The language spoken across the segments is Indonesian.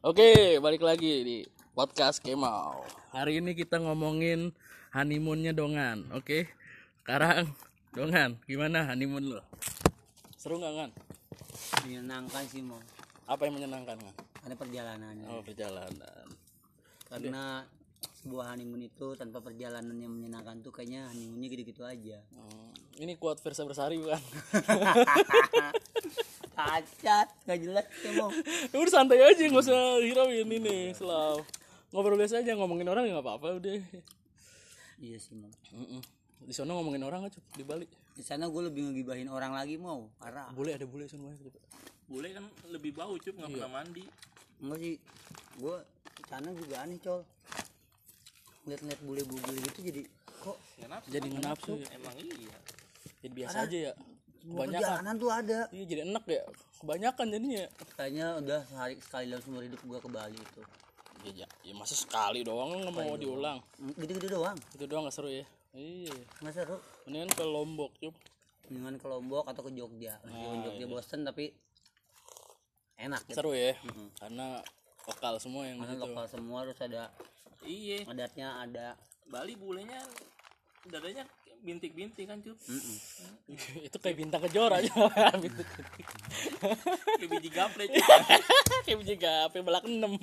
Oke, balik lagi di podcast Kemal. Hari ini kita ngomongin honeymoonnya Dongan. Oke, sekarang Dongan, gimana honeymoon lo? Seru nggak kan? menyenangkan sih mau Apa yang menyenangkan kan? ada perjalanannya Oh perjalanan. karena sebuah honeymoon itu tanpa perjalanan yang menyenangkan tuh kayaknya honeymoonnya gitu-gitu aja Hmm, ini quote Versa Bersari bukan? cacat nggak jelas mau Udah santai aja, nggak usah hirauin ini selalu ngobrol biasa aja ngomongin orang ya nggak apa-apa udah. iya sih mau. Di sana ngomongin orang aja di Bali. di sana gue lebih ngegibahin orang lagi mau parah Boleh ada bule sana. Bule kan lebih bau cup nggak pernah mandi. enggak sih gue di sana juga aneh col lihat-lihat bule-bule gitu jadi kok Kenapa? Jadi ngenapsu ya. Emang iya. Jadi biasa aja ya. Semua Kebanyakan. perjalanan tuh ada Iya jadi enak ya. Kebanyakan jadinya. kayaknya udah sehari sekali dalam seumur hidup gue ke Bali itu Ya, ya, ya masa sekali doang nggak mau diulang. Hmm, gitu-gitu doang Itu doang nggak seru ya. Iya. nggak seru Mendingan ke Lombok cup. dengan ke Lombok atau ke Jogja meskipun Jogja bosen tapi enak gitu Seru ya. Karena lokal semua yang karena gitu. lokal semua terus ada Iya. adatnya ada Bali bulenya dadanya bintik-bintik kan cup. itu kayak bintang kejora aja. Bintang- Kayak biji gaple kayak biji gape belak enam.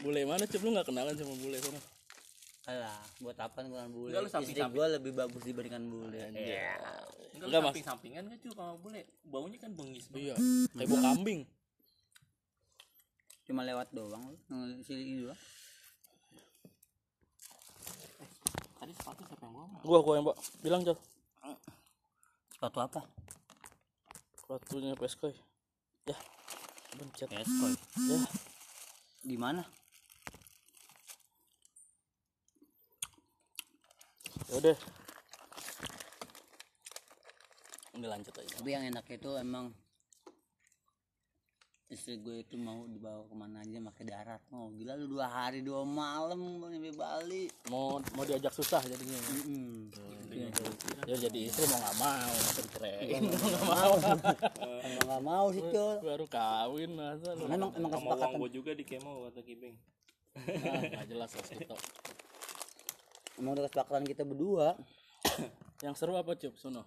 bule mana cup lu nggak kenalan sama bule sana? alah buat apa dengan bule Enggak, lu istri gue lebih bagus dibandingkan bule Enggak Enggak, Mas. samping-sampingan kan cup sama bule. Baunya kan bengis banget. Iya. Kayak bau kambing. cuma lewat doang lu sini doang Tadi sepatu siapa yang bawa? Gua gua yang mbak bilang Jal. sepatu apa Sepatunya Peskoy. Ya. Bencet. Eskoy Ya. di mana Yaudah. Ini lanjut aja. tapi yang enak itu emang istri gue itu mau dibawa ke mana aja pakai darat mau gila lu dua hari dua malam mau nyampe Bali Mau mau diajak susah jadinya. Mm-mm. Ya jadi istri mau nggak mau, masa diceraiin mau nggak mau. nggak mau sih col Baru kawin masa lu. Emang emang kesepakatan gua juga di kemo kata Kibing. Ah, nggak jelas lah gitu. emang udah kesepakatan kita berdua Yang seru apa cup sono?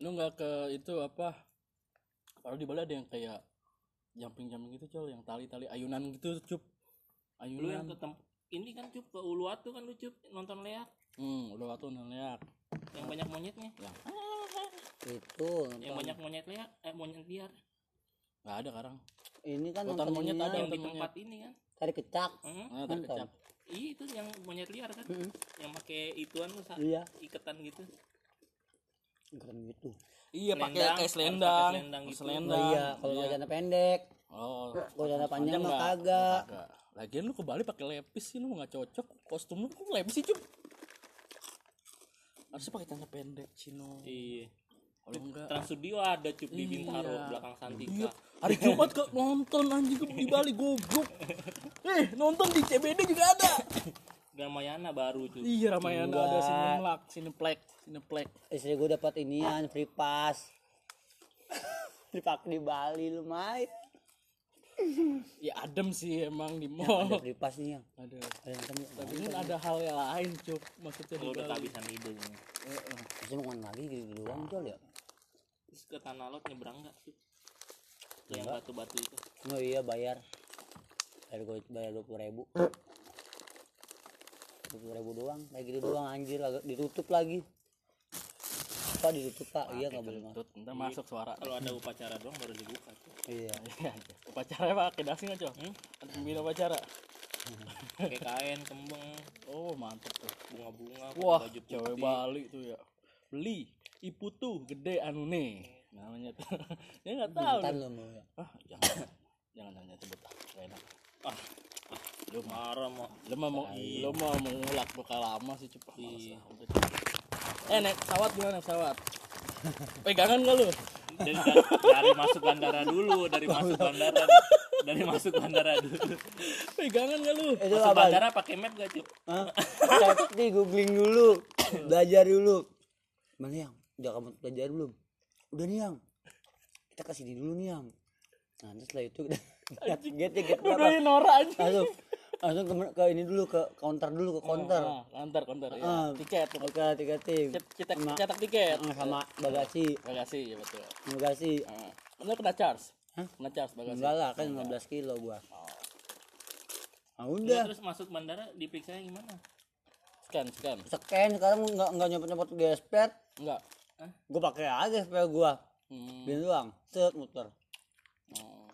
Lu nggak ke itu apa? Kalau di Bali ada yang kayak jumping-jumping gitu col, yang tali-tali ayunan gitu cup. Lu yang Ayunan. ke tem- ini kan cup ke Uluwatu kan lu cup nonton leak Hmm, udah waktu neliat. yang banyak monyetnya. Yang itu Yang banyak monyet leak eh monyet liar. nggak ada sekarang. ini kan Hutan nonton monyet ada. Yang di monyet. tempat ini kan. tari kecak Hmm? Nah, terkecap. Iya itu yang monyet liar kan. Yang pakai ituan tuh sa- iya iketan gitu. Keren gitu Iya, pakai kayak selendang. selendang gitu. Selendang. oh iya kalau nggak celana pendek Oh, kalau celana panjang mah kagak. Lagian lu ke Bali pakai lepis sih lu nggak cocok. Kostum lu kok lepis sih, Cup? Harusnya pakai celana pendek, Cino. Iya. Kalau enggak Trans Studio ada cup di Bintaro Iya. belakang Santika. Iya, hari Jumat ke nonton anjing ke di Bali goblok. Eh, nonton di CBD juga ada. Ramayana baru cup. Iya, Ramayana ada Cineplak, Cineplex, Cineplex. istri gue dapat inian free pass dipakai di Bali lumayan Ya adem sih emang di ada mall. free pass nih yang Ada. ada yang temu Tapi kan ada hal yang lain, Cup. Maksudnya di Kalau udah Bali. kehabisan ide ini. bisa mau ke mana lagi gitu doang col ya Terus ke Tanah Lot nyebrang enggak? Ke yang batu-batu itu. oh iya bayar bayar gue bayar dua puluh ribu puluh ribu doang kayak gitu doang anjir agak ditutup lagi apa ditutup pak iya nggak boleh masuk ntar masuk suara. Kalau ada upacara doang baru dibuka cup. iya Iya aja. Upacara pakai dasi nggak, Cok? Hmm? Ada pembina upacara. Pakai kain, kembang, Oh, mantep tuh. bunga-bunga, Wah, baju cewek. Bali tuh ya. Beli ipu tuh gede anu nih. Namanya tuh. ya nggak tahu. Mau ya Ah, jangan. jangan jangan sebut ah. Gak enak. Ah, Lu marah mah. lu mah mau lu mah mau ngulak bekal lama sih cepet Iya. Eh naik pesawat gimana pesawat? Pegangan gak lu? Dari, dari masuk bandara dulu, dari masuk bandara, dari masuk bandara dulu. Pegangan gak lu? itu Masuk apa bandara pakai map gak cup? Hah? safety googling dulu belajar dulu mana yang udah kamu belajar belum udah nih yang kita kasih di dulu nih yang nah terus setelah itu get get get Lu berapa doain Nora aja. Langsung ke, ke ini dulu ke counter dulu ke counter Ah, counter, counter. Ya. Ah. Tiket. oke tiketing Cet- Cetak, Sama- cetak tiket. Ah, sama bagasi Bagasi, ya betul. bagasi Ah. Lu kena charge? Hah? Kena charge bagasi. enggak lah kan 15 kilo gua ah Udah, udah terus masuk bandara diperiksa gimana? Scan, scan. scan sekarang nggak nggak nyopot nyopot gesper Enggak. gua pakai aja gesper gua Hmm. gini doang set muter Oh.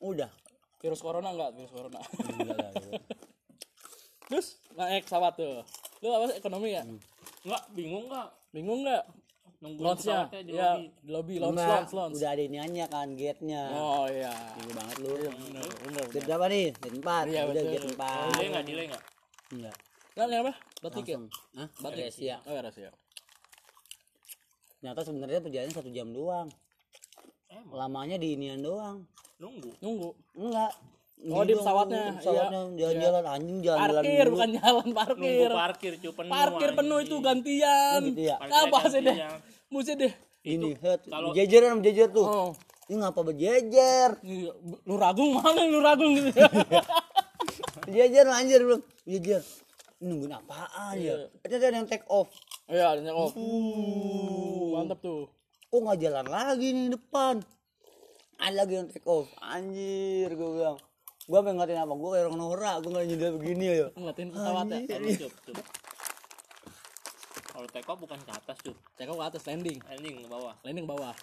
udah Virus corona enggak? Virus corona. enggak lah gitu. Terus naik pesawat tuh. Lu apa sih, ekonomi ya? Enggak, bingung enggak? Bingung enggak? Nunggu Launch-nya. pesawatnya di Ya, lobby. di lobby launch Enggak, launch launch. udah ada iniannya kan gate-nya Oh iya. Gini banget lu Bener, bener. gate berapa nih gate 4 Iya, udah betul. gate 4 Delay enggak, delay enggak? enggak Kan apa? Batik ya? Hah? Batik. Asia. Oh, Asia. ternyata sebenarnya perjalanan satu jam doang Emang lamanya di inian doang nunggu. Nunggu. enggak Oh, di pesawatnya, pesawatnya iya. jalan-jalan anjing jalan-jalan Parkir dulu. bukan jalan parkir. Nunggu parkir cu penuh. Parkir penuh itu gantian. Oh, gitu ya? Apa sih deh? Mesti deh. ini head kalau- jejer sama jejer tuh Oh. ini ngapa berjejer Iya, Lu ragung mana lu ragung gitu. jejer anjir belum jejer nungguin apaan Iya. ya ada yang take off Iya, ada yang off. Uh, mantap tuh. Oh nggak jalan lagi nih depan ada lagi yang take off anjir gue bilang gue pengen ngatain apa gue kayak orang norak gue nggak nyindir begini ya Ngeliatin pesawat ya. Kalau cup, cup. Kalau take off bukan ke atas cup, Cek ke atas landing. landing ke bawah. Landing ke bawah.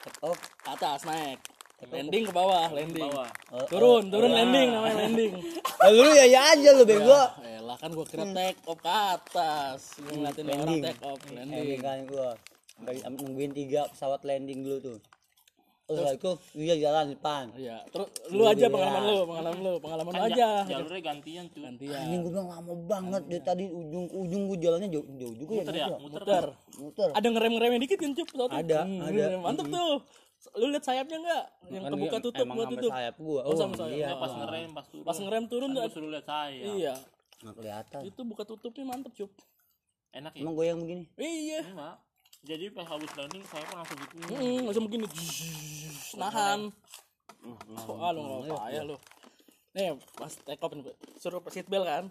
take off Ke atas naik. Landing ke bawah, Ke landing. bawah. Oh, Turun, turun landing namanya landing. oh, lu ya ya aja lu bego Eh lah kan gua kira take off ke atas. Gua ngeliatin orang take off, landing landing. kan gue nungguin tiga pesawat landing dulu tuh Oh, setelah itu dia jalan di depan Iya, terus lu aja pengalaman lu, pengalaman lu, pengalaman lu Kan aja. ja- jalurnya gantian cuy. Gantian. Anjing gue bilang lama banget dari tadi ujung ke ujung gue jalannya jauh jauh juga Muter ya. ya, muter. Muter. Muter. Ada ngerem-ngeremnya dikit kan, Cup? pesawat tuh? Ada, Hmm, ada. Mantep tuh. Lu lihat sayapnya enggak? Yang Kan kebuka dia tutup, gua sampai tutup. sayap gua. Oh, sama sayap. iya. Pas ngerem, pas turun. Pas ngerem turun Kan tuh. suruh lihat saya. Iya. Nggak kelihatan. Itu buka tutupnya mantep, Cup. Enak ya? Emang goyang begini. Iya. Jadi pas habis landing saya pun langsung gitu. Hmm, langsung begini. Zzz, Nahan. Oh, ah, lu nggak payah lu. Nih, pas take off nih, suruh seat belt kan.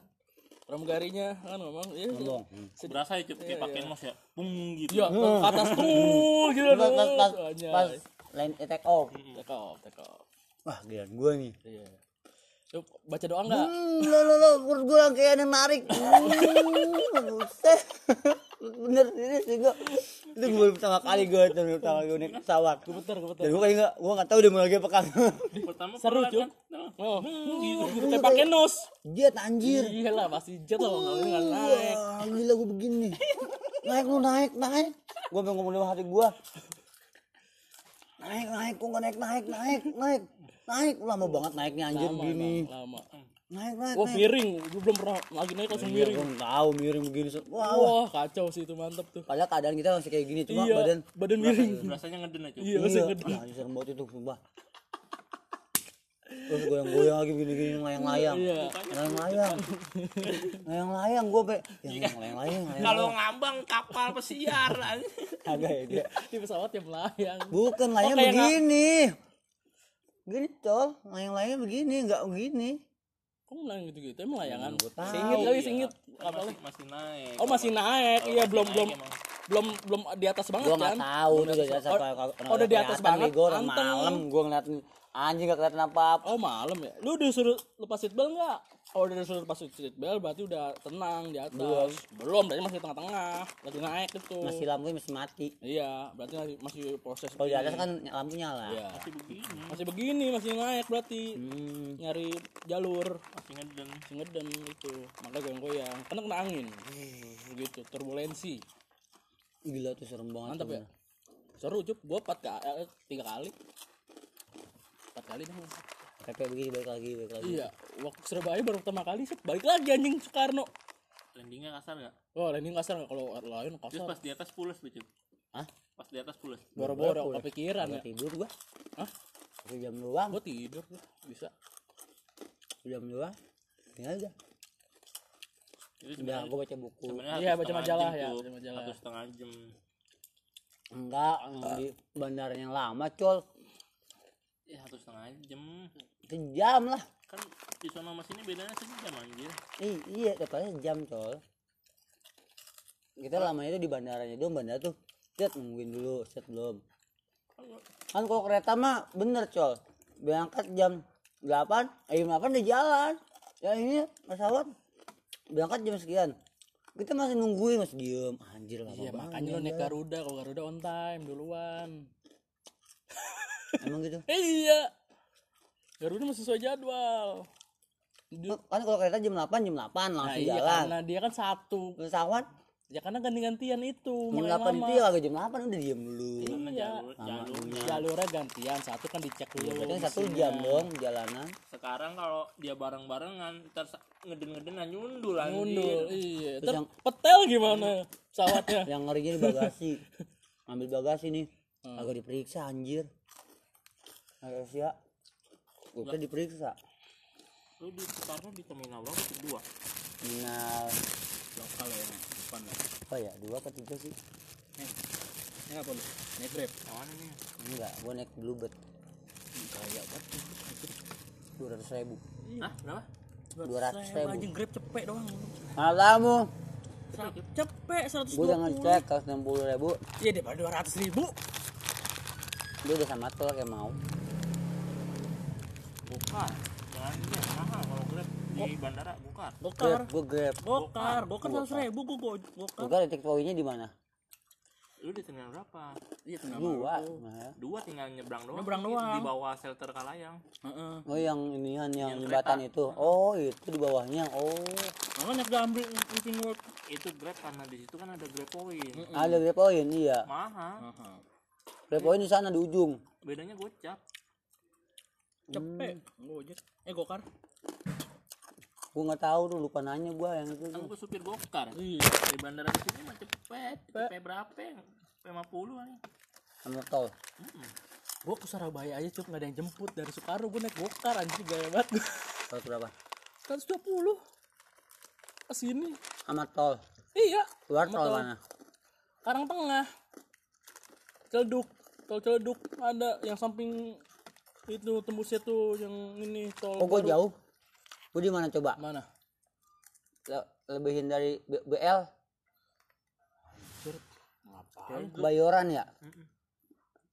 Pramugarinya kan ngomong, iya, Ngomong. Berasa ya cup kayak pakai nos ya. Pung gitu. Iya, ke atas tuh, gitu Pas pas pas, pas land eh, take off. Take off, take off. Wah, gila gua nih. Iya. Yuk, baca doa enggak? Hmm, lo lo lo gua kayak ada yang narik. Hmm, buset. Bener ini sih gua. Itu gua pertama kali gua itu pertama kali gua naik pesawat. Gemeter, gemeter. Dan gua kayak enggak, gua enggak tahu dia mau lagi apa kagak. Pertama Seru, Cup. kan. Nah, Oh, gitu. Kayak pakai nos. Jet anjir. Iya lah, pasti jet lah, nggak nggak naik. Gila gue begini. Naik lu naik, naik. Gue pengen ngomong dalam hati gue. Naik, naik, kok nggak naik, naik, naik, naik, naik. Lama banget naiknya anjir Lama, begini. lama. Naik, naik, Wah, naik. miring. Gue belum pernah lagi naik langsung Iya, miring. gue tahu miring begini. Wah, wah. Kacau sih itu mantep tuh. Padahal keadaan kita masih kayak gini, cuma Iya, badan badan miring. Rasanya ngeden ya cup. Iya, masih iya. gede. Ah, serem banget itu, sumpah. Terus goyang-goyang lagi gini-gini layang-layang. Iya. Layang-layang. Layang-layang gue pe. Ya, layang-layang, Kalau ngambang kapal pesiar. Agak ya dia. Di pesawat yang melayang. Bukan layang kayak nggak- begini. Gini tol, layang-layang begini, enggak begini. Kok melayang gitu-gitu? Emang layangan? Gua tahu. Singit kali, Iya. singit. Kan Kapalnya. masih, masih naik. Oh, masih naik. Iya, masih belum naik belum emang. belum belum di atas banget Gua kan? nggak tahu jasa Oh, udah di atas banget. Gue orang malam, gue ngeliatin anjing gak kelihatan apa-apa. Oh malam ya? Lu disuruh lepas seat belt Oh udah disuruh lepas seat belt berarti udah tenang di atas. Belum. Belum, berarti masih tengah-tengah, lagi naik itu. Masih lampunya masih mati. Iya, berarti masih, masih proses. Kalau di atas kan lampu nyala. Iya. Masih begini. Masih begini, masih naik berarti. Hmm. Nyari jalur, Masih ngeden. masih ngeden itu. Makanya goyang-goyang. Karena kena angin. Gitu, turbulensi. Gila tuh serem banget. Mantap ya? Seru cup, gua empat kali, eh, tiga kali. Empat kali dah. Kayak begini balik lagi, balik lagi. Iya, waktu Surabaya baru pertama kali sih balik lagi anjing Soekarno. Landingnya kasar nggak? Oh, landing kasar nggak kalau lain Terus kasar. pas di atas pulas cup. Hah? Pas di atas pulas. Boro-boro ya? kepikiran ya. Gua tidur gua. Hah? Satu jam doang, Gua tidur gua, bisa. jam doang. Ini aja. Udah, gua baca buku. Iya, satu baca majalah ya, baca majalah. Satu setengah jam. Enggak, di bandara yang lama, col. ya satu setengah jam Sejam lah. kan di sana sama sini bedanya sejam anjir Ih, iya, dapatnya sejam, col. Kita lamanya itu di bandaranya dong, bandara tuh. Set nungguin dulu, set belum. Kan kalau kereta mah bener, col. Berangkat jam 8, eh jam 8 udah jalan. Ya ini pesawat berangkat jam sekian. Kita masih nungguin, masih diem. Anjir lama Iya banget. makanya lo naik Garuda kalau Garuda on time duluan. Emang gitu. Eh, iya. Garuda masih sesuai jadwal. Di- Kan kalau kereta jam 8, jam 8 Nah, langsung iya jalan. karena dia kan satu. Pesawat Ya karena ganti-gantian itu. jam makanya 8 lama. itu ya agak jam 8 udah diem dulu. Iya. jalur jalurnya Jalurnya gantian, satu kan dicek dulu. Berarti satu mesinnya. jam dong jalanan. sekarang kalau dia bareng barengan ntar sa- ngeden-ngeden nah nyundul anjir Ngundul, iya. Terus yang- petel gimana pesawatnya? yang ngerinya di bagasi ambil bagasi nih agak diperiksa anjir agak ya udah diperiksa lu di Soekarno di terminal berapa tuh dua final Lokal ya, depan ya. apa ya dua apa tiga sih Ini apa lu? Naik Grab. yang mana nih enggak gua naik bluebird Kayak banget. dua ratus ribu Hah? berapa? dua ratus ribu anjing Grab cepet doang. malamu Cepet 120. gua jangan cek kalau enam puluh ribu Iya daripada 200 ribu. dia udah sama tol kayak mau bukan jangan dia mahal kalau grab di bandara Gokar. grab gua grab Gokar, gokar 100 ribu gua go- gokar. gua titik poinnya di mana lu di terminal berapa Iya tinggal dua. Nah. dua tinggal nyebrang doang Nyebrang di- doang. di bawah shelter Kalayang Heeh. oh yang inian yang Yang jembatan kereta. itu oh itu di bawahnya oh Makanya gak ambil Infinity World. itu grab karena di situ kan ada grab point ada grab point iya mahal Heeh. grab point di sana di ujung bedanya gocap Cepet. Gojek. Eh gokar. gua nggak tahu tuh lupa nanya gua yang itu kan gue supir gokar Iya. di bandara di sini mah cepet cepet berapa ya? cepet 50 kali sama tol Gua ke Surabaya aja cup nggak ada yang jemput dari Soekarno gua naik gokar anjing gaya banget. tol berapa 120. Ke sini. sama tol Iya. keluar Sama tol tol. mana Karang Tengah. Celeduk. Tol Celeduk ada yang samping itu tembusnya tuh yang ini tol. oh gua baru. jauh gua di mana coba Mana? Le- lebihin dari B- BL Ngapain? Bayoran ya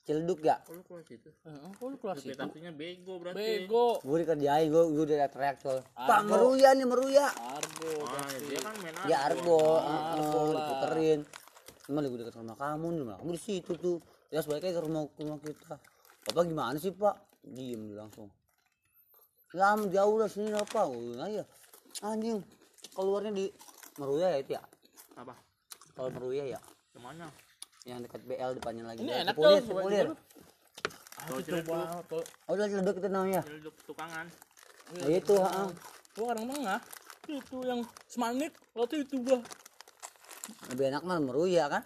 Ciledug ya oh lu keluar situ Heeh, kok lu kelas itu? Bego berarti Bego. gue dikerjain gue gue udah teriak tol Argo. pak meruya nih meruya Argo. ah dia kan main ya argo Argo lah. diputerin cuma gue dekat rumah kamu nih rumah kamu di situ tuh ya sebaiknya ke rumah rumah kita bapak gimana sih pak diem langsung. Lama jauh lah sini oh, nah ya anjing keluarnya di meruya ya itu ya? Apa? Tol meruya ya? Ke mana yang dekat BL depannya lagi. Ini enak Cipulir, tuh, Cipulir. Tol Itu Ciledug. banget, tol. oh udah Ciledug itu namanya. Ciledug tukangan. Nah itu ha Gua Karang Tengah. Itu yang semanik waktu itu gua. lebih enak mah meruya kan?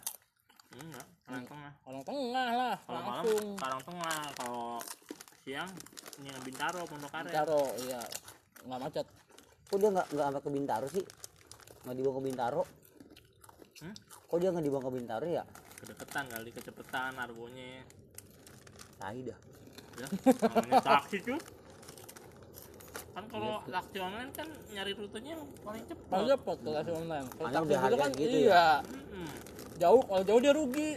Enggak karang tengah. Karang Tengah lah, kalau malam langsung. karang tengah. Kalau siang ini yang bintaro pondok karet Caro, iya. Nggak macet. kok dia nggak nggak sampai ke Bintaro sih nggak dibawa ke Bintaro Hmm? kok dia nggak dibawa ke Bintaro ya kedeketan kali kecepatan argonya tai dah ya namanya taksi cuy kan kalau taksi online kan nyari rutenya yang paling cepat Paling cepet tuh kasih online. Kalau taksi udah gitu harga kan gitu iya. Mm-mm. Jauh, kalau jauh dia rugi.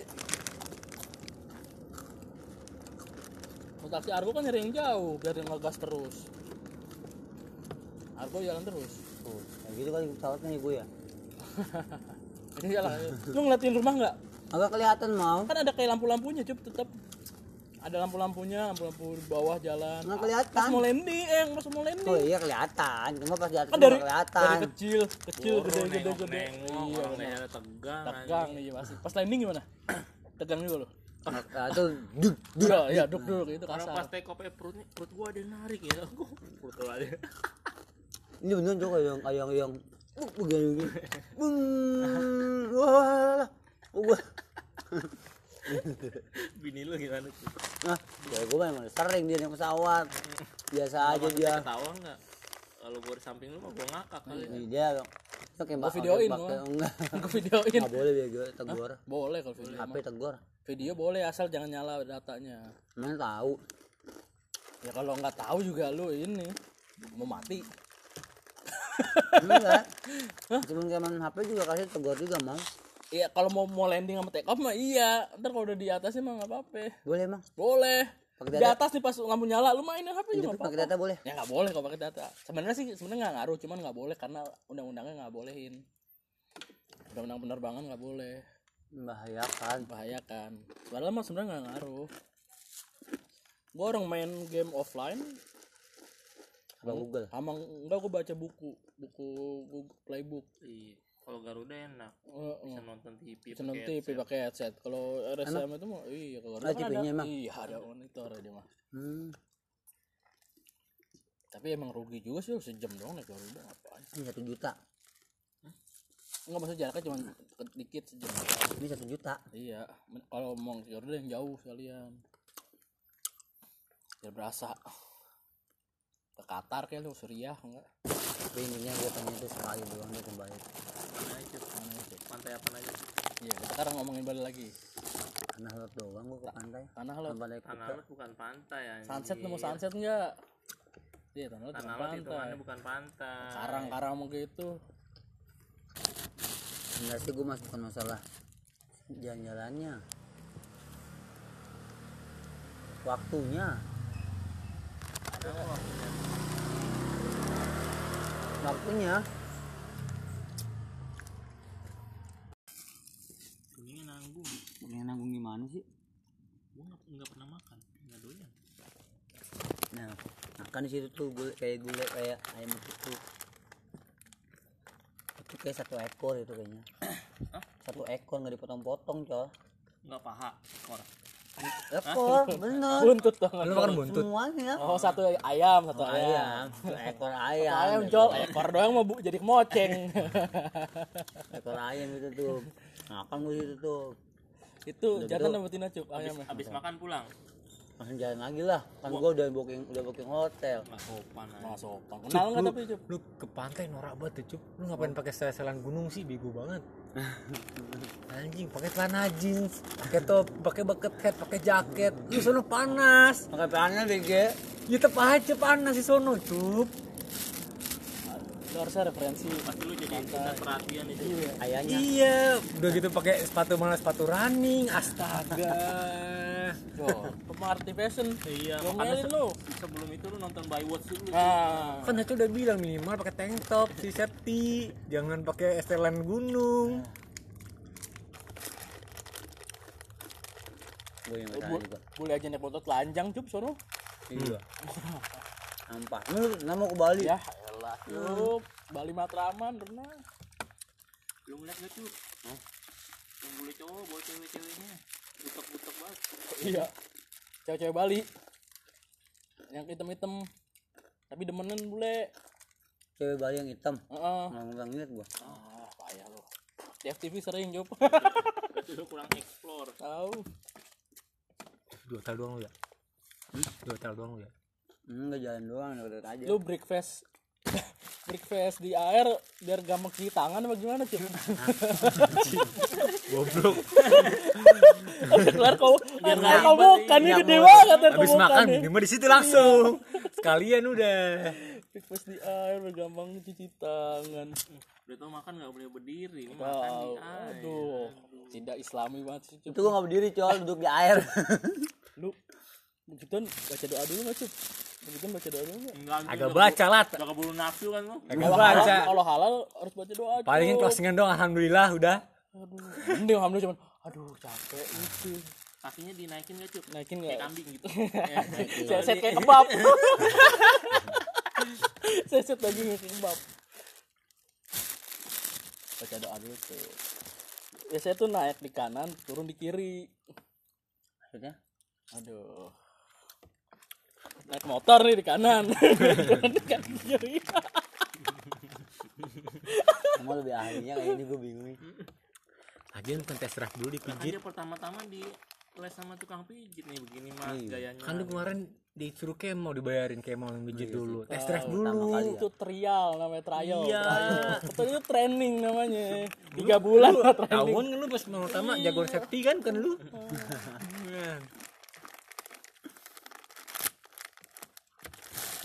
Taksi Argo kan nyari yang jauh biar dia ngegas terus. Argo jalan terus. tuh kayak gitu kali pesawatnya ibu ya Ini jalan. Lu ngeliatin rumah nggak? agak kelihatan mau Kan ada kayak lampu-lampunya, cup tetap. Ada lampu-lampunya, lampu-lampu di bawah jalan. nggak Pas kelihatan mau landing, eh pas mau landing. oh iya kelihatan cuma pas di atas kan dari kelihatan dari kecil kecil gede gede nengok, gede nengok, iya daerah tegang tegang iya pasti pas landing gimana tegang juga lo nah, itu duk duk iya iya duk duk itu Orang pas kasar take off eh, perutnya perut gua ada yang narik ya. Perut gua ada. Ini bener tuh kayak yang yang yang begini begini Bung, wah gua bini lu gimana tuh? Nah ya gue memang sering dia naik pesawat. Biasa aja dia. ketawa nggak? Kalau gua di samping lu mah gua ngakak kali Ini dia kayak Gua videoin, gua. enggak. Aku videoin. Nggak boleh dia gue tegur. Boleh kalau video HP tegur video boleh asal jangan nyala datanya. Mana tahu. Ya kalau nggak tahu juga lu ini mau mati. Enggak sebelum zaman HP juga kasih tegur juga mang. Iya kalau mau mau landing sama take off mah iya. Ntar kalau udah di atasnya mah nggak apa-apa. Boleh mang. Boleh. Di atas nih pas lampu nyala lu mainin HP juga nggak pakai data boleh. Ya nggak boleh kalau pakai data. Sebenarnya sih sebenarnya nggak ngaruh cuman nggak boleh karena undang-undangnya nggak bolehin. Undang-undang penerbangan nggak boleh membahayakan bahayakan padahal mah sebenarnya nggak ngaruh gua orang main game offline apa Google sama enggak gua baca buku buku Google playbook Iya. Kalau Garuda enak. Heeh. Bisa nonton TV. Seneng pakai TV pakai headset. Kalau RSM itu mah iya kalau Ah, kan ada. emang? Iya, ada monitor dia mah. hmm Tapi emang rugi juga sih sejam doang naik Garuda ngapain? ini satu juta Enggak maksud jaraknya cuma dikit sejam. ini satu juta Iya, kalau mau ke yang jauh sekalian. Biar berasa. Ke Qatar kayak lu Suriah enggak? tapi intinya gue pengen itu sekali doang dia kembali Mana itu? Mana itu? Pantai apa aja? Iya, kita sekarang ngomongin balik lagi. karena halap doang gue ke pantai Tanah naik Tanah Laut bukan pantai anjing. sunset mau sunset enggak? Iya, tanah lo Tanah bukan Laut pantai. hitungannya bukan pantai. Karang-karang mau gitu. Enggak sih gue bukan masalah jalan-jalannya waktunya waktunya Ini nanggung. yang nanggung gimana sih Gua nggak nggak pernah makan. Nggak doyan. nah makan di situ tuh gule kayak gule kayak ayam itu kayak satu ekor itu kayaknya satu ekor nggak dipotong-potong coy Nggak paha. Kor. ekor bener Buntut dong. Lu makan buntut. semuanya Oh, satu ayam, satu ayam. ayam satu ekor ayam Ayam jol, ekor doang mau bu jadi kemoceng. ekor ayam itu tuh makan gue itu tuh itu jangan sama betina cuk Habis, ayamnya. habis makan pulang. Langsung jalan lagi lah kan gue udah booking udah booking hotel Nggak sopan. Nggak sopan. Kenal nggak tapi cuk? Lu ke pantai norak banget tuh, Cup. Lu ngapain pakai setelan gunung sih, bego banget. Anjing, pakai celana jeans, pakai top, pakai bucket hat, pakai jaket. Lu sono panas. pakai panas BG Ya tetep aja panas di sono, Cup. Lu harusnya referensi. Pasti lu jadi pusat perhatian itu. ayahnya Iya, udah gitu pakai sepatu malah sepatu running. Astaga. Yo, pemarti fashion. Iya, Gomelin makanya lu. sebelum itu lu nonton by watch dulu. Nah, Kan Nacho udah bilang minimal pakai tank top, si safety, jangan pakai setelan gunung. gue yang bu, tanya juga boleh aja naik motor telanjang cuk sono. Iya. nampak lu nggak mau ke Bali Ya, elah cuk. Bali Matraman pernah. Lu ngeliat gak tuh? Yang boleh cowok bawa cewek-ceweknya. Butek-butek banget. Iya. Cewek-cewek Bali. Yang hitam-hitam. Tapi demenan bule. cewek Bali yang hitam Heeh. nggak nggak ngeliat gua Ah, payah lu. Di FTV sering. Berarti lu kurang explore. Tahu. Dua hotel doang lu ya? Dua hotel doang lu ya? enggak jalan doang udah aja Lu breakfast breakfast di air biar gampang cuci tangan apa gimana cuy? Goblok. keluar kau air nggak kobokan ini Yang gede mau- banget air Habis makan, lima di situ langsung. Sekalian udah. breakfast di air biar gampang cuci tangan. Udah tau makan gak boleh berdiri. Ini makan di air. Aduh, tidak islami banget sih itu gua nggak berdiri col duduk di air Lu begitu baca doa dulu nggak cuy? Begitu baca doa dulu nggak? Enggak, Agak baca lah. Udah keburu nafsu kan lu. Agak baca. kalau halal harus baca doa. Cuy. Palingin closingan doang, alhamdulillah udah. Aduh, mending alhamdulillah cuman aduh capek itu. Kakinya dinaikin gak cuk? Naikin Kayak nggak? kambing gitu. Seset kayak kebab. Seset lagi kayak kebab. Baca doa dulu tuh. Biasanya tuh naik di kanan, turun di kiri. maksudnya Aduh. Naik motor nih di kanan. di kanan kiri. kamu lebih ahlinya kayak ini gua bingung nih Lagian kan tes drive dulu dipijit. dia pertama-tama di les sama tukang pijit nih begini mah Iya. gayanya. Kan lu kemarin disuruh kemo dibayarin kemo yang pijit dulu. Tes drive Pertama dulu. kali ya. Itu trial namanya trial. Iya. Betul itu training namanya. Tiga bulan lah training. Tahun kan lu pas pertama jago safety kan kan lu.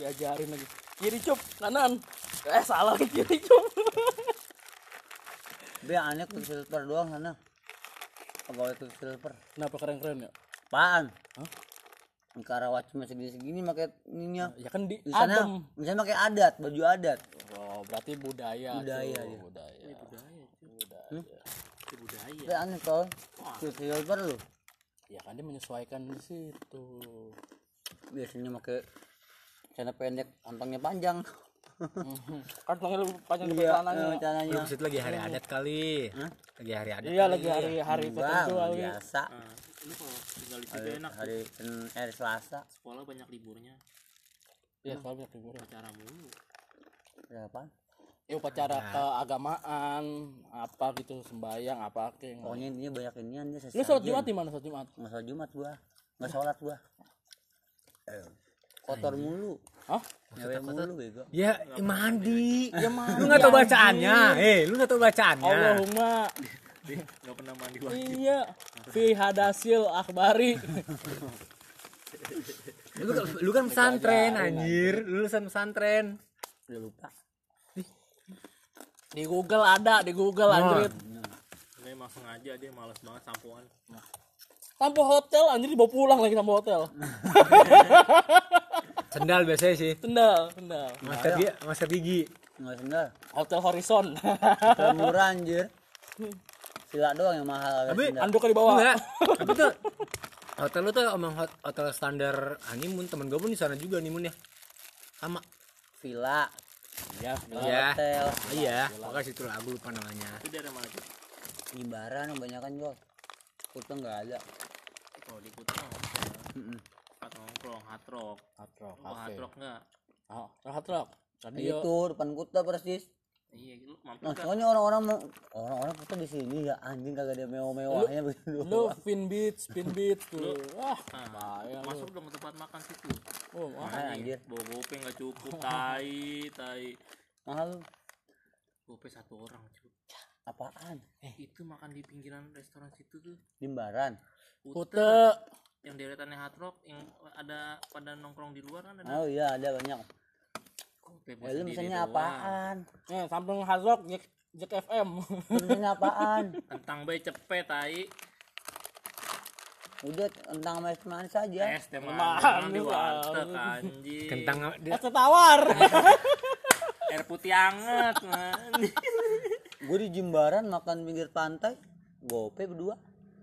diajarin lagi kiri cup kanan eh salah kiri cup Be aneh ke silver doang sana. Pegawai ke silver. kenapa keren keren ya Apaan? Hah? Karawat cuma segini-segini pakai ininya. ya kan di Di sana, adem misalnya pakai adat, baju adat. oh berarti budaya Budaya, cuy. iya. budaya budaya budaya itu budaya Tapi aneh tol. Ke silver lu. ya kan dia menyesuaikan di situ Biasanya pakai celana pendek, kantongnya panjang. kan panggil panjang ke Iya, celananya eh, celananya. Maksud lagi hari adat kali. Hah? Lagi hari adat. iya kali. lagi hari hari tertentu kali biasa. nah, lu kalau tinggal di situ Hari, enak hari eh, hari Selasa. sekolah banyak liburnya iya kalau banyak libur acara mulu Berapa? ya upacara keagamaan apa gitu sembayang apa kek Pokoknya intinya banyak inian dia lu sholat jumat di mana sholat jumat Nggak sholat Jumat gua. Nggak sholat gua. Eh, Kotor mulu. Hah? Nyewe mulu bego. Ya, eh, mandi. Ya mandi, Lu nggak tahu anjing. bacaannya. Eh, lu nggak tahu bacaannya. Allahumma nggak pernah mandi wajib iya fi hadasil akhbari Lu, lu kan pesantren anjir. Lulusan pesantren. Udah lupa. di Google ada di Google anjir dia emang sengaja dia malas banget sampoan sampo hotel anjir dibawa pulang lagi sampo hotel Sendal biasanya sih. tendal tendal Masker gigi, masker gigi. Nggak sendal. hotel horizon Hotel murah anjir. Sila doang yang mahal. Tapi sendal. anduknya di bawah Enggak. Tapi tuh hotel lu tuh emang hot- hotel standar honeymoon temen gue pun di sana juga honeymoon ya. Sama. villa, iya Iya. hotel, Iya, pokoknya situ lagu lupa namanya. itu daerah mana tuh Jimbaran kebanyakan jual. Kutu nggak ada. kalau di tempat nongkrong hard rock. Hard rock Lu hard rock nggak? Oh hard rock? Radio Itu depan Kuta persis. iya lu mampir Nah, soalnya orang-orang mau orang-orang Kuta di sini ya anjing kagak ada mewah-mewahnya begitu. lu fin beach spin beach tuh. Wah Nah, masuk dong ke tempat makan situ? Oh wah. Mahal anjir. bawa gope nggak cukup tai tai. Mahal. Gope satu orang cuy apaan? itu makan di pinggiran restoran situ tuh. Jimbaran. Kute yang deretannya hard rock yang ada pada nongkrong di luar kan ada Oh iya ada banyak. Ya, buat lu sendiri misalnya doang. apaan? eh samping hard rock Jack, Jack FM misalnya apaan? tentang bayi cepet tai Udah tentang manis manis saja. es teh Manis, manis di warteg anjing Kentang dia, es tawar air putih anget man Gue di Jimbaran makan pinggir pantai, gope berdua.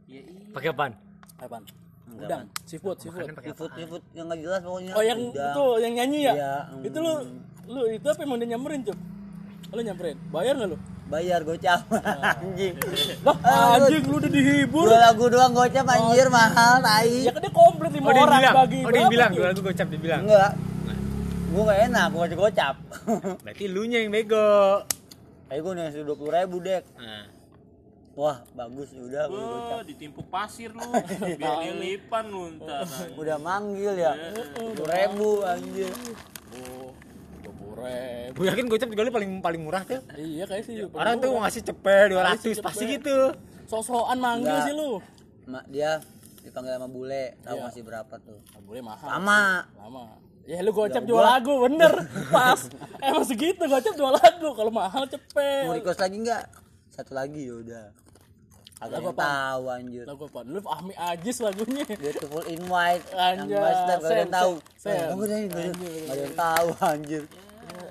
ya iya pakai apaan? apaan udang seafood seafood Seafood seafood yang nggak jelas pokoknya. oh yang Udang. itu yang nyanyi ya Iya, itu lu lu itu apa yang mau dia nyamperin cup lu nyamperin bayar nggak lu Bayar gocap anjing. lah anjing lu udah dihibur Dua lagu doang gocap anjir mahal tai. ya kan dia komplit lima Oh, dia orang bilang. bagi Oh, dia bilang, dua lagu gocap dia bilang. Enggak. Gue gak enak, gue gocap gocap. Berarti lu nya yang bego. Ayo gue ngasih dua puluh ribu dek. Nah, Wah bagus ya udah. Wah, ditimpuk pasir lu biar dilipan lu ntar. Udah manggil ya. Dua ribu anjir. oh dua ribu gue yakin gocap juga lu paling paling murah tuh. iya kayak sih Orang tuh mau ngasih cepet 200 pasti gitu. sok-sokan manggil sih lu Mak dia dipanggil sama bule, tahu Iya. masih berapa tuh? Ah, boleh mahal Sama. lama ya lu gocap dua lagu bener pas emang segitu gocap dua lagu kalau mahal Mau cepet request lagi enggak? Satu lagi ya udah. Agak Lagu yang apaan? tahu anjir. lagu apa lu Ahmi Ajis lagunya Beautiful in white yang Anjay, Bastard gak ada yang tahu. Sam. Enggak ada yang nggak ada- nggak ada yang tahu anjir.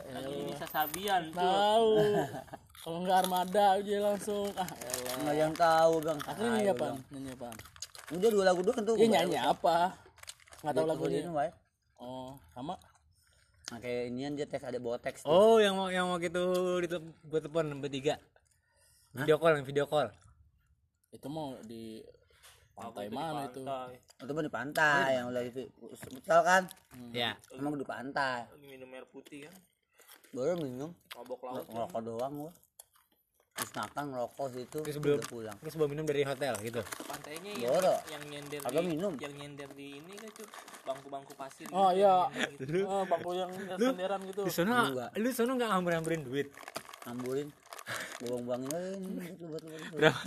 lagi ini sasabian tuh tahu kalau nggak armada aja langsung ah elah Enggak yang tahu, Bang. akhirnya nyanyi apa nyanyi apa Udah dua lagu doang tuh. iya nyanyi apa nggak tahu lagunya in white. oh sama Nah, kayak inian dia teks ada bawa teks tuh. Oh, yang mau yang waktu itu di gue telepon bertiga. Video call, yang video call. Itu mau di pantai mana itu Pantai. Itu mah di pantai yang udah di futsal kan. Ya. Emang di pantai. Lagi minum air putih kan Baru minum mabok laut ngerokok doang gua. Terus makan ngerokok situ Terus sebelum pulang. terus bawa minum dari hotel gitu. pantainya yang Boro. yang nyender Agak di minum. yang nyender di ini kan cuy bangku-bangku pasir oh gitu, iya yang nyender gitu. oh, bangku yang senderan gitu Di sana lu sana enggak ngambil-ngambilin duit. Ngamburin. Buang-buangin buat buat. Berapa?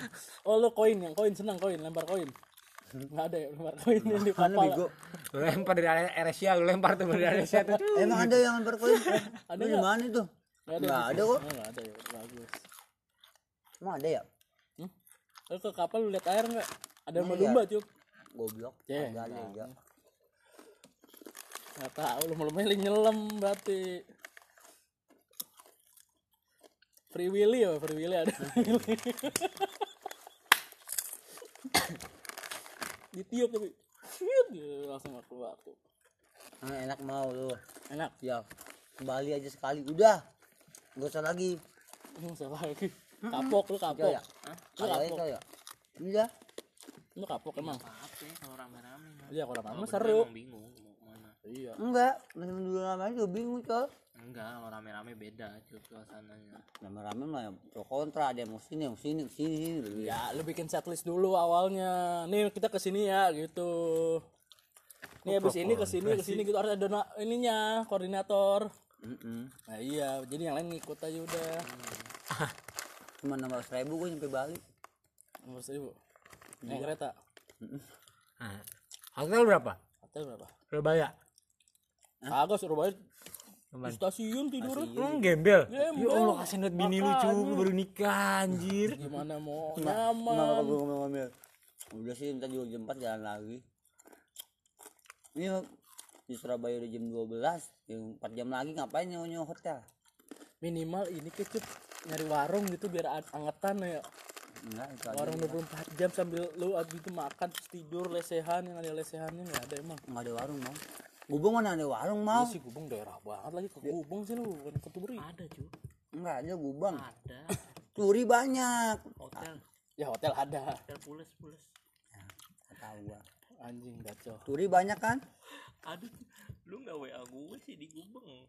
oh lu koin yang koin senang koin lempar koin nggak ada ya nomor koin yang di bego? Lu lempar dari area Asia, lu lempar tuh dari Asia tuh. Emang ada yang berkoin? Ada Lu di mana itu? nggak ada ada kok. Oh, nggak ada ya bagus Emang ada ya? hmm? Lu ke kapal lu lihat air nggak ada Emang lumba cup Goblok. Ya, Kagak ada nggak. ya. nggak tahu lu malu nyelam berarti Free Willy ya, Free Willy ada. Ditiup tapi gitu, langsung nggak keluar tuh. Ah, enak mau lu. Enak. Ya. Kembali aja sekali. Udah. Gak usah lagi. Lu siapa lagi? Kapok lu kapok. Ya, ya. Lu kapok. ya. Udah. Lu kapok emang. apa ya kalau rame-rame. Iya, kalau Kalau rame berdua seru. bingung Iya. Enggak. Masih dulu namanya juga bingung, Col. enggak kalau rame-rame beda cuy suasananya Rame-rame mah ya pro kontra. Ada yang mau sini, yang mau sini, sini, sini. sini. Ya, lu bikin setlist dulu awalnya. Nih kita ke sini ya gitu. Nih habis ini ke sini ke sini gitu harus ada ininya, koordinator. Mm-mm. Nah iya, jadi yang lain ngikut aja udah. Cuma 600 ribu gue nyampe Bali. Nomor seribu. Naik kereta. Hotel berapa? Hotel berapa? Surabaya. Kagak Surabaya. Di stasiun tidur. Lu gembel. Gembel. Ya Allah kasih duit bini lu cu, lu baru nikah anjir. Gimana mau Kenapa nyaman? gue ngomel-ngomel? Udah sih, ntar juga jam 4 jalan lagi. Ini di Surabaya udah jam 12, yang 4 jam lagi ngapain nyawa hotel? Minimal ini kecut nyari warung gitu biar an- angetan ya. Enggak, itu. Warung 24 jam sambil lu abis itu makan terus tidur lesehan yang ada lesehannya nggak ada emang. Enggak ada warung, Mau. Gubeng mana ada warung, Mau? Lu sih Gubeng daerah banget lagi ke Gubeng sih lu bukan ke Turi. ada cuy Enggak ada Gubeng. ada Turi banyak. hotel Ya hotel ada. hotel pules pules Enggak tahu gua. Anjing bacot. Turi banyak kan? aduh lu nggak wa gue sih di gubeng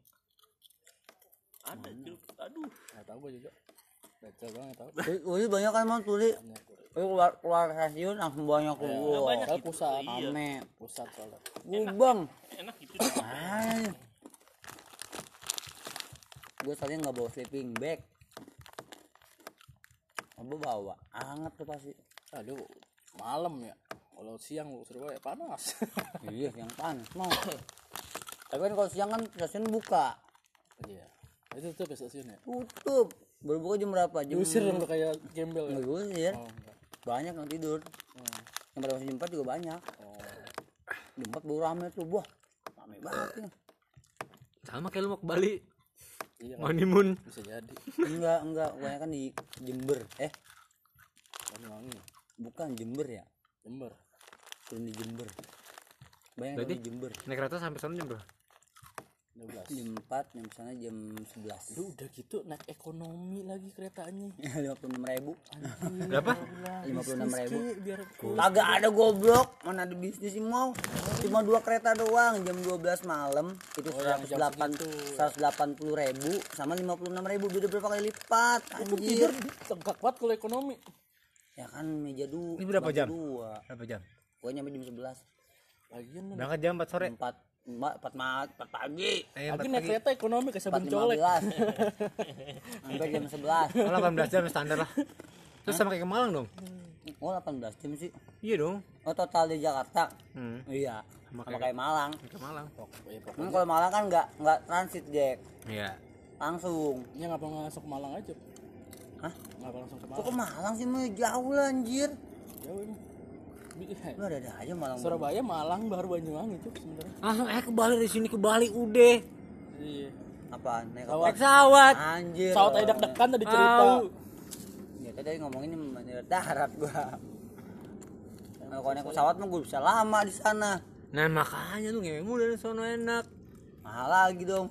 ada cuy aduh Nggak tahu gua juga. Bacot banget. Turi, turi banyak kan, Mau? Turi. Lu keluar, keluar stasiun langsung banyak Ya, gua. banyak gitu. pusat. Iya. Rame. Pusat soalnya. Gubeng. enak gitu Ay. Gue tadi nggak bawa sleeping bag. Apa bawa? Anget tuh pasti. Aduh, malam ya. Kalau siang lu Surabaya panas. iya, yang panas mau. Tapi kan kalau siang kan stasiun buka. Iya. Itu tuh stasiun ya. Tutup. Baru buka jam berapa? Jam Diusir dong lu kayak gembel ya. Nggak diusir. Oh, enggak. Banyak yang tidur. Hmm. Yang pada masih jam 4 juga banyak. Oh. Jam 4 baru rame tuh. Wah, rame banget ya. Sama kayak lu mau ke Bali. Iya, Honeymoon. bisa jadi. Enggak, enggak. Banyak kan di Jember. Eh, Banyuwangi, bukan Jember ya. Jember. Turun di Jember. Banyak di Jember. Naik kereta sampai sana jam berapa? 12. Jam 4, jam sana jam 11. Lu udah gitu naik ekonomi lagi keretanya. lima puluh enam ribu Berapa? lima puluh enam ribu biar kagak ada goblok mana ada bisnis sih mau cuma dua kereta doang jam 12 malam itu Oh, jam delapan segitu. seratus delapan puluh ribu sama lima puluh enam ribu beda berapa kali lipat anjir tegak banget kalau ekonomi. ya kan meja dua Ini berapa jam? dua Berapa jam? gua nyampe jam sebelas Lagian lu Berangkat jam 4 sore. empat empat empat ma- empat pagi Eh, lagi 4 naik pagi. kereta ekonomi kayak empat sabun lima colek. belas sampai jam sebelas Oh, 18 jam standar lah. Terus sama kayak ke Malang dong. oh 18 jam sih Iya dong. oh total di Jakarta Hmm. iya Sama sama kayak- kayak Malang Ke Malang. Ya, pokoknya. Hmm, kalau Malang kan nggak nggak transit Jack Iya. langsung Ya nggak langsung ke Malang aja? Hah? Ngapa langsung ke Kok Malang? ke Malang sih mah jauh lah anjir. Jauh ini. Lu ada ada aja Malang. Surabaya, Malang, baru Banyuwangi tuh sebenarnya. Langsung eh ke Bali dari sini ke Bali udah. Iya. Apaan? Naik Pesawat. pesawat. Anjir. Pesawat aja deg-degan tadi cerita. Tahu. Ya tadi ngomongin mendarat darat gua. Nah, kalau naik pesawat mah gua bisa lama di sana. Nah makanya lu ngewe mulu dari sono enak. Mahal lagi dong.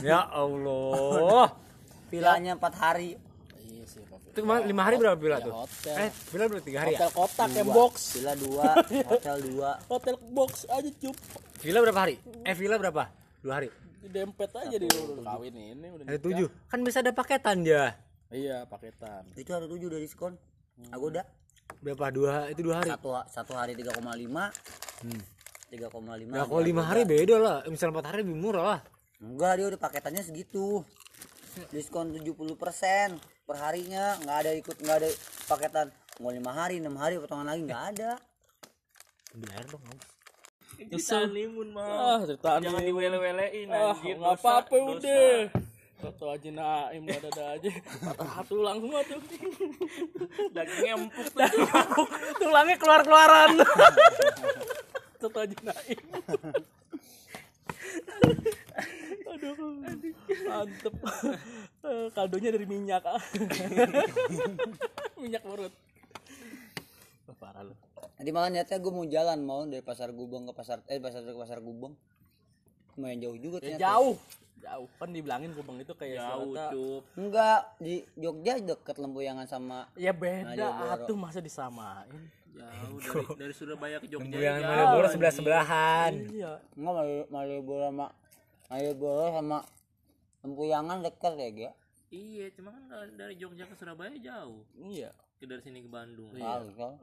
Ya Allah. Vilanya 4 hari. Itu kemarin lima hari berapa bila Ya, tuh? hotel. Eh, bila berapa tiga hari ya? Hotel kotak yang Dua. box. Villa 2, hotel 2. Hotel box aja cup. Villa berapa hari? Eh, villa berapa? Dua hari. Dempet aja di kawin ini udah. Ada nikah. tujuh. Kan bisa ada paketan ya. Iya, paketan. Itu ada 7 dari diskon. Aku udah Berapa? Dua, itu dua hari. satu satu hari 3,5. Hmm. 3,5. Nah, kalau lima hari beda lah. Misal empat hari lebih murah lah. Enggak, dia udah paketannya segitu. Diskon 70% per harinya, nggak ada ikut nggak ada paketan. Mau lima hari, enam hari potongan lagi nggak ada. air dong Kita honeymoon mah. ah cerita Jangan diwele-welein ah anjir. nggak dosa, apa-apa udah. Toto aja naim ada ada aja. Patah tulang semua tuh. Dagingnya empuk tuh. tulangnya keluar keluaran Toto aja naim aduh mantep Eh, kaldonya dari minyak ah. minyak urut Wah, parah lu Nanti malah niatnya gue mau jalan mau dari pasar Gubeng ke pasar eh pasar ke pasar Gubeng. Lumayan jauh juga ya, ternyata. jauh jauh kan dibilangin Gubeng itu kayak Jauh, Jakarta. cup. Enggak, di Jogja deket Lempuyangan sama ya beda atuh masa disamain Jauh dari dari Surabaya ke Jogja. yang jauh, Malioboro sebelah sebelahan iya enggak Mali- Malioboro sama Malioboro sama Lempuyangan deket ya, Ga? Iya, cuma kan dari- dari Jogja ke Surabaya jauh. iya Ke dari sini ke Bandung. Tahu kau.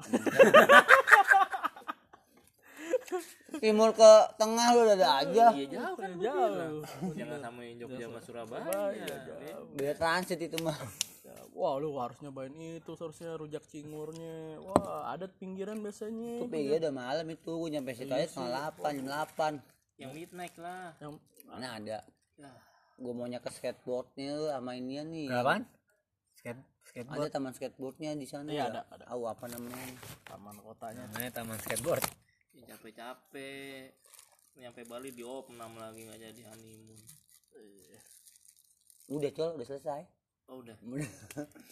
Timur ke tengah lu udah ada aja. Iya jauh kan gua jauh. Jangan samain Jogja sama Surabaya. Beda. Beda transit itu mah. Wah lu harus nyobain itu seharusnya rujak cingurnya wah adat pinggiran biasanya Itu PG udah malam itu, gue nyampe situ aja setengah delapan, jam delapan. Yang midnight lah. yang Nah ada. Ya. Gue maunya ke skateboardnya lu sama inian nih. berapaan skate skateboard Ada taman skateboardnya di sana. Iya, ya. ada, ada. Tahu apa namanya? taman kotanya namanya taman skateboard Ya, capek-capek. Nyampe Bali di opnam lagi nggak jadi honeymoon. Udah col, udah selesai. Oh udah. Udah.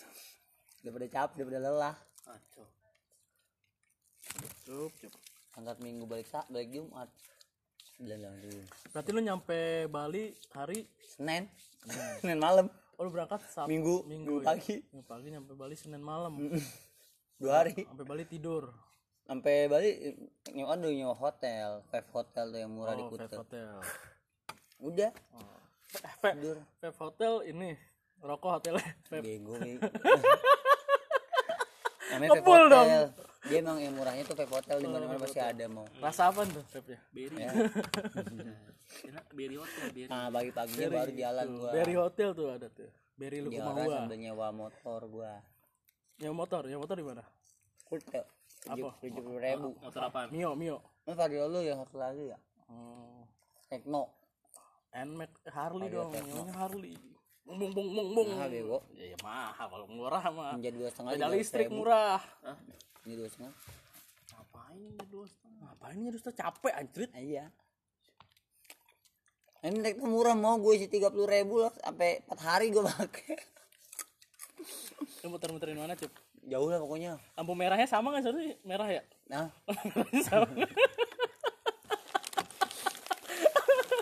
daripada capek, daripada lelah. Kacau. cup cup Angkat minggu balik balik Jumat. Berarti lu nyampe Bali hari Senin. Senin malam. oh lu berangkat Sabtu Minggu, minggu minggu ya? pagi. Minggu pagi nyampe Bali Senin malam Dua hari. sampai Bali tidur Sampai Bali nyewa dulu nyewa hotel, Five Hotel tuh yang murah di oh Five Kuta. Hotel Udah, Five, tidur. Five Hotel ini rokok hotelnya Bego. Namanya Five Ngebul dong. Hotel. Dia emang yang murahnya tuh Five Hotel di mana-mana pasti ada mau. rasa apa tuh Five ya Beri. Ya. Enak beri hotel beri. Nah, pagi-paginya baru jalan gua. Berry Hotel tuh ada tuh Berry lu Jalan gua sambil nyewa motor gua. yang motor yang motor di mana Kuta. Apa? Tujuh puluh ribu. Motor apaan? Mio Mio Mas Vario lu yang satu lagi ya? oh. Tekno. Nmax Harley dong namanya Harley bung bung bung bung Mahal bego. ya, ya mahal kalau murah mah Menjadi dua setengah. juga listrik 100.000. murah Ini dua setengah. Ngapain ini dua setengah? ngapain ya Dusta capek anjrit Iya. Ini Tekno murah mau gue isi tiga puluh ribu loh sampai empat hari gue pakai. lu muter-muterin mana cup Jauh lah pokoknya. lampu merahnya sama nggak sih merah ya Nah, sama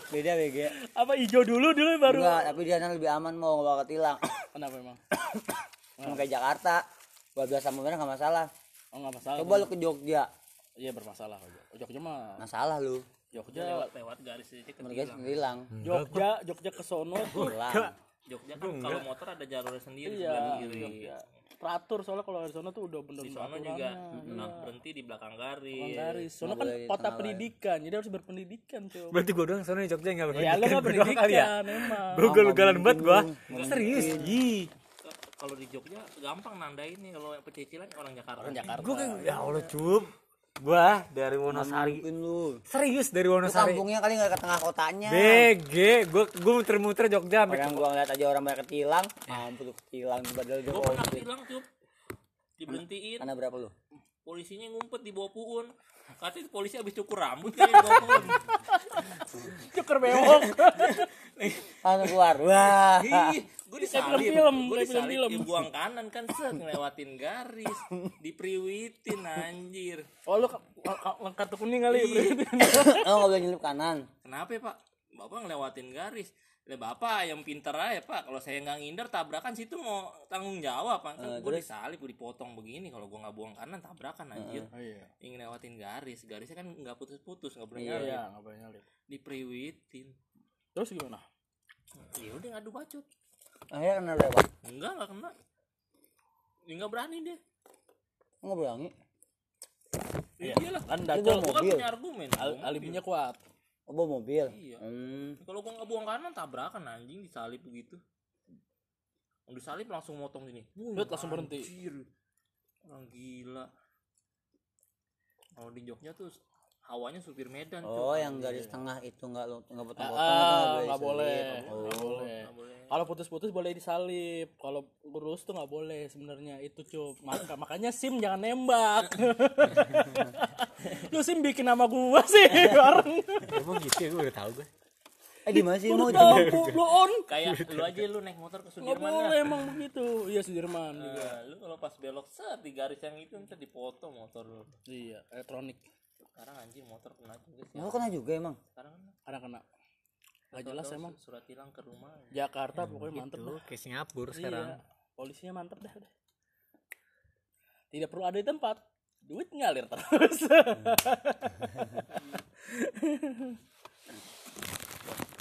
beda BG. apa hijau dulu dulu baru Enggak, tapi di sana lebih aman mau nggak bakal tilang. kenapa emang Sama kayak Jakarta. 12 sama merah nggak masalah. Oh nggak masalah Coba lu ke Jogja. iya bermasalah. Jogja Jogja mah Masalah lu. Jogja Lewat lewat garis aja Mereka ketilang. hilang. Jogja Jogja ke sono. Tuh Hilang. Jogja kan kalau motor ada jalurnya sendiri iya kiri. Jogja. teratur soalnya kalau dari sono tuh udah bener Di sana juga nah, berhenti di belakang garis. garis. Sono Nggak kan kota pendidikan jadi harus berpendidikan cuy berarti gua doang soalnya di Jogja nggak ya lu berpendidikan. nggak Gua doang kali ya? pendidikan emang. Gua gagal galan banget gua. serius ih Ke- Kalau di Jogja gampang nandain nih kalau pecicilan orang Jakarta. orang Jakarta gua kan ya Allah cup gua dari Wonosari lu. serius dari Lu Wonosari kampungnya kali nggak ke tengah kotanya. BG gua gua muter-muter Jogja sampai Orang gua ngeliat aja orang banyak ketilang, mampus lu ketilang padahal dia Gue pernah covid. bilang cup diberhentiin Karena berapa lu? polisinya ngumpet di bawah puun katanya polisi habis cukur rambut kali di bawah puun cukur bewok Langsung keluar. Wah. Gue disalip film-film, gue disalip film-film. di buang kanan kan set ngelewatin garis dipriwitin anjir. Oh lu ka- ka- ka- kartu kuning kali ya berarti Oh nggak boleh nyelip kanan. kenapa ya pak? Bapak ngelewatin garis. Lah bapak yang pinter aja pak. Kalau saya nggak ngindar tabrakan situ mau tanggung jawab kan Eh, gue disalip gue dipotong begini. Kalau gue nggak buang kanan tabrakan anjir. oh iya. Ingin lewatin garis garisnya kan nggak putus-putus nggak boleh Iya, nyalip. iya nggak boleh nyalip. Dipriwitin terus gimana? Ya udah ngadu bacot Akhirnya kena lewat. enggak nggak kena dia nggak berani dia Nggak berani. iya lah kan bawa gue kan punya argumen al Gua alibinya kuat Oh bawa mobil. Iya. Hmm. kalau gua nggak buang kanan tabrakan anjing disalip begitu Udah disalip langsung motong gini Bet, langsung berhenti. Anjir. orang gila kalau di Jogja tuh hawanya supir Medan Oh, Cuk. yang garis tengah itu nggak lo nggak potong-potong Ah, itu nggak boleh Oh. boleh. Nggak boleh. kalau putus-putus boleh disalip. Kalau lurus tuh nggak boleh sebenarnya. Itu cup Maka, makanya sim jangan nembak. Lu sim bikin nama gua sih bareng emang gitu ya? Gue udah tahu gue Eh di mana sih mau tahu lu on. Kayak lu aja lu naik motor ke Sudirman boleh dah. emang begitu iya Sudirman juga. Nah, lu kalau pas belok set di garis yang itu ntar dipoto motor lu. Iya elektronik sekarang anjing motor kena juga sih. Lo kena juga emang. sekarang kan kadang kena. Nggak jelas emang. surat hilang ke rumah. Jakarta pokoknya mantep tuh dah. Kayak Singapura sekarang. Iya, polisinya mantep dah udah. Tidak perlu ada di tempat, duit ngalir terus.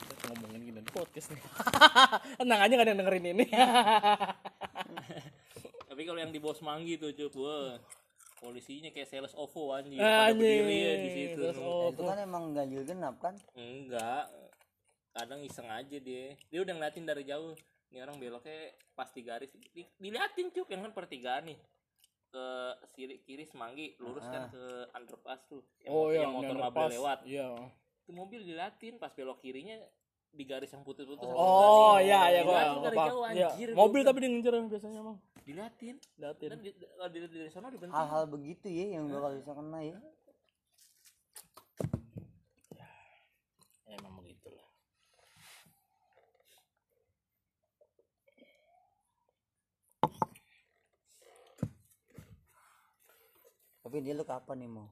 Kita ngomongin gini di podcast nih. Tenang aja gak ada yang dengerin ini. tapi kalau yang di bos manggi tuh cuy polisinya kayak sales OVO anjing. Pada Anjing, berdiri ya di situ. Eh, itu kan emang ganjil genap kan? enggak. Kadang iseng aja dia. Dia udah ngeliatin dari jauh. Ini orang beloknya pas di garis. Di- diliatin cuk. Yang kan pertigaan nih. Ke kiri kiri semanggi lurus kan ke underpass tuh. Yang, oh iya, yang motor yang nggak boleh underpass. lewat. Iya. itu mobil diliatin pas belok kirinya di garis yang putus-putus Oh iya iya gua. jauh Iya. anjir Mobil tapi dia ngejar biasanya emang. diliatin Datin. dan di, kalau dilihat dari sana dibentuk Hal-hal begitu ya yang bakal bisa kena ya. Ya, emang begitulah. Tapi dia lu kapan nih mau?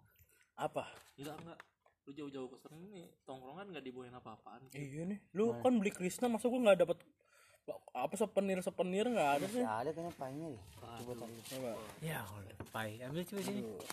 Apa? enggak enggak lu jauh-jauh ke sana nih tongkrongan nggak dibawain apa-apaan Iya nih. Lu kan beli Krishna masa gua nggak dapat apa sepenir sepenir nggak ada sih. Ada kayaknya pahingnya deh. Coba tadi. Coba. ya udah pai ambil coba sini